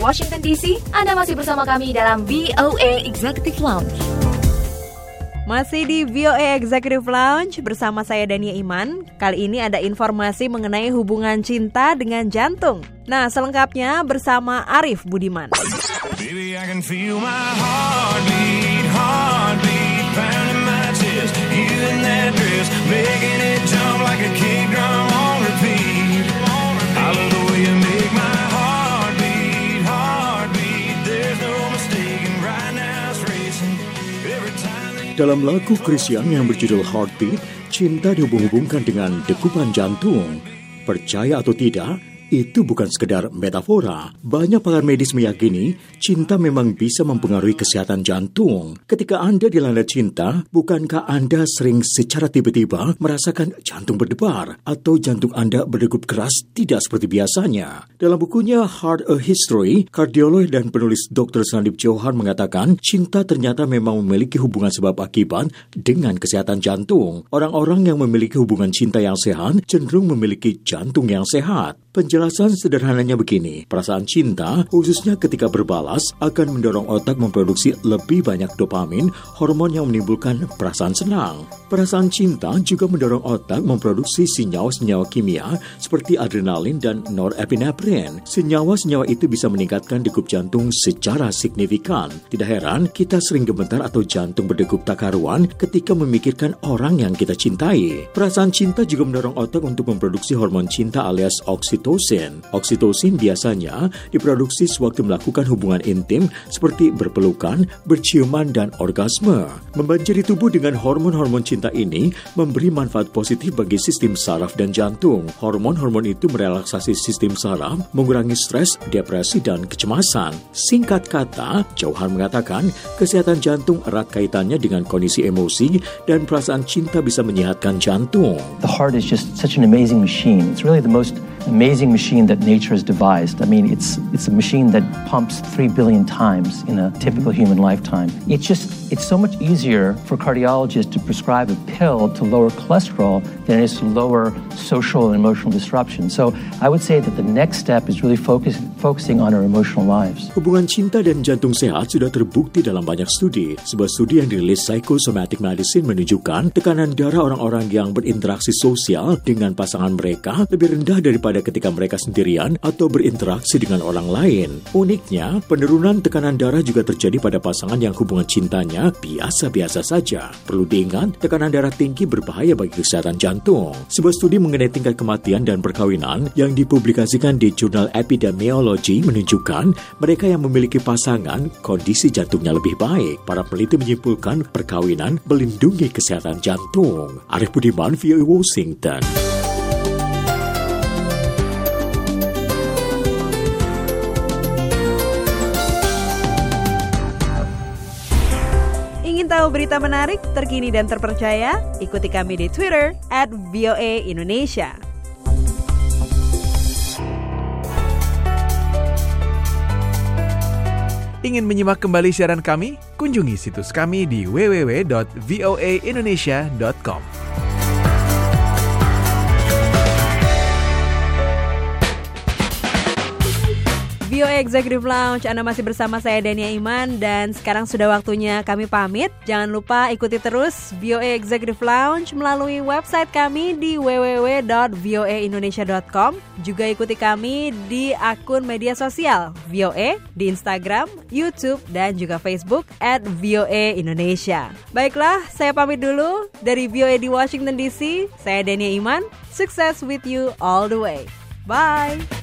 Washington DC. Anda masih bersama kami dalam VOA Executive Lounge. Masih di VOA Executive Lounge bersama saya Dania Iman. Kali ini ada informasi mengenai hubungan cinta dengan jantung. Nah, selengkapnya bersama Arif Budiman. Baby, I can feel my heartbeat, heartbeat, pounding my chest, you in that dress, Dalam lagu Christian yang berjudul Heartbeat, cinta dihubung-hubungkan dengan dekupan jantung. Percaya atau tidak, itu bukan sekedar metafora. Banyak pakar medis meyakini cinta memang bisa mempengaruhi kesehatan jantung. Ketika Anda dilanda cinta, bukankah Anda sering secara tiba-tiba merasakan jantung berdebar atau jantung Anda berdegup keras tidak seperti biasanya? Dalam bukunya Heart a History, kardiolog dan penulis Dr. Sandip Johan mengatakan cinta ternyata memang memiliki hubungan sebab akibat dengan kesehatan jantung. Orang-orang yang memiliki hubungan cinta yang sehat cenderung memiliki jantung yang sehat. Penjelasan sederhananya begini, perasaan cinta, khususnya ketika berbalas, akan mendorong otak memproduksi lebih banyak dopamin, hormon yang menimbulkan perasaan senang. Perasaan cinta juga mendorong otak memproduksi senyawa-senyawa kimia seperti adrenalin dan norepinephrine. Senyawa-senyawa itu bisa meningkatkan degup jantung secara signifikan. Tidak heran, kita sering gemetar atau jantung berdegup tak karuan ketika memikirkan orang yang kita cintai. Perasaan cinta juga mendorong otak untuk memproduksi hormon cinta alias oksitosin oksitosin. Oksitosin biasanya diproduksi sewaktu melakukan hubungan intim seperti berpelukan, berciuman, dan orgasme. Membanjiri tubuh dengan hormon-hormon cinta ini memberi manfaat positif bagi sistem saraf dan jantung. Hormon-hormon itu merelaksasi sistem saraf, mengurangi stres, depresi, dan kecemasan. Singkat kata, Jauhan mengatakan kesehatan jantung erat kaitannya dengan kondisi emosi dan perasaan cinta bisa menyehatkan jantung. The heart is just such an amazing machine. It's really the most amazing machine that nature has devised. I mean, it's it's a machine that pumps three billion times in a typical mm-hmm. human lifetime. It's just it's so much easier for cardiologists to prescribe a pill to lower cholesterol than it is to lower social and emotional disruption. So I would say that the next step is really focus, focusing on our emotional lives. Hubungan cinta dan jantung sehat sudah terbukti dalam banyak studi. Sebuah studi yang dirilis Psychosomatic Medicine menunjukkan tekanan darah orang-orang yang berinteraksi sosial dengan pasangan mereka lebih rendah daripada ketika mereka sendirian atau berinteraksi dengan orang lain. Uniknya, penurunan tekanan darah juga terjadi pada pasangan yang hubungan cintanya biasa-biasa saja. Perlu diingat, tekanan darah tinggi berbahaya bagi kesehatan jantung. Sebuah studi mengenai tingkat kematian dan perkawinan yang dipublikasikan di jurnal Epidemiology menunjukkan mereka yang memiliki pasangan kondisi jantungnya lebih baik. Para peneliti menyimpulkan perkawinan melindungi kesehatan jantung. Arif Budiman, VOA Washington. Tahu berita menarik, terkini dan terpercaya? Ikuti kami di Twitter at VOA Indonesia. Ingin menyimak kembali siaran kami? Kunjungi situs kami di www.voaindonesia.com. VOA Executive Lounge, Anda masih bersama saya Dania Iman dan sekarang sudah waktunya kami pamit. Jangan lupa ikuti terus VOA Executive Lounge melalui website kami di www.voaindonesia.com. Juga ikuti kami di akun media sosial VOA di Instagram, YouTube, dan juga Facebook at VOA Indonesia. Baiklah, saya pamit dulu dari VOA di Washington DC. Saya Dania Iman. Sukses with you all the way. Bye.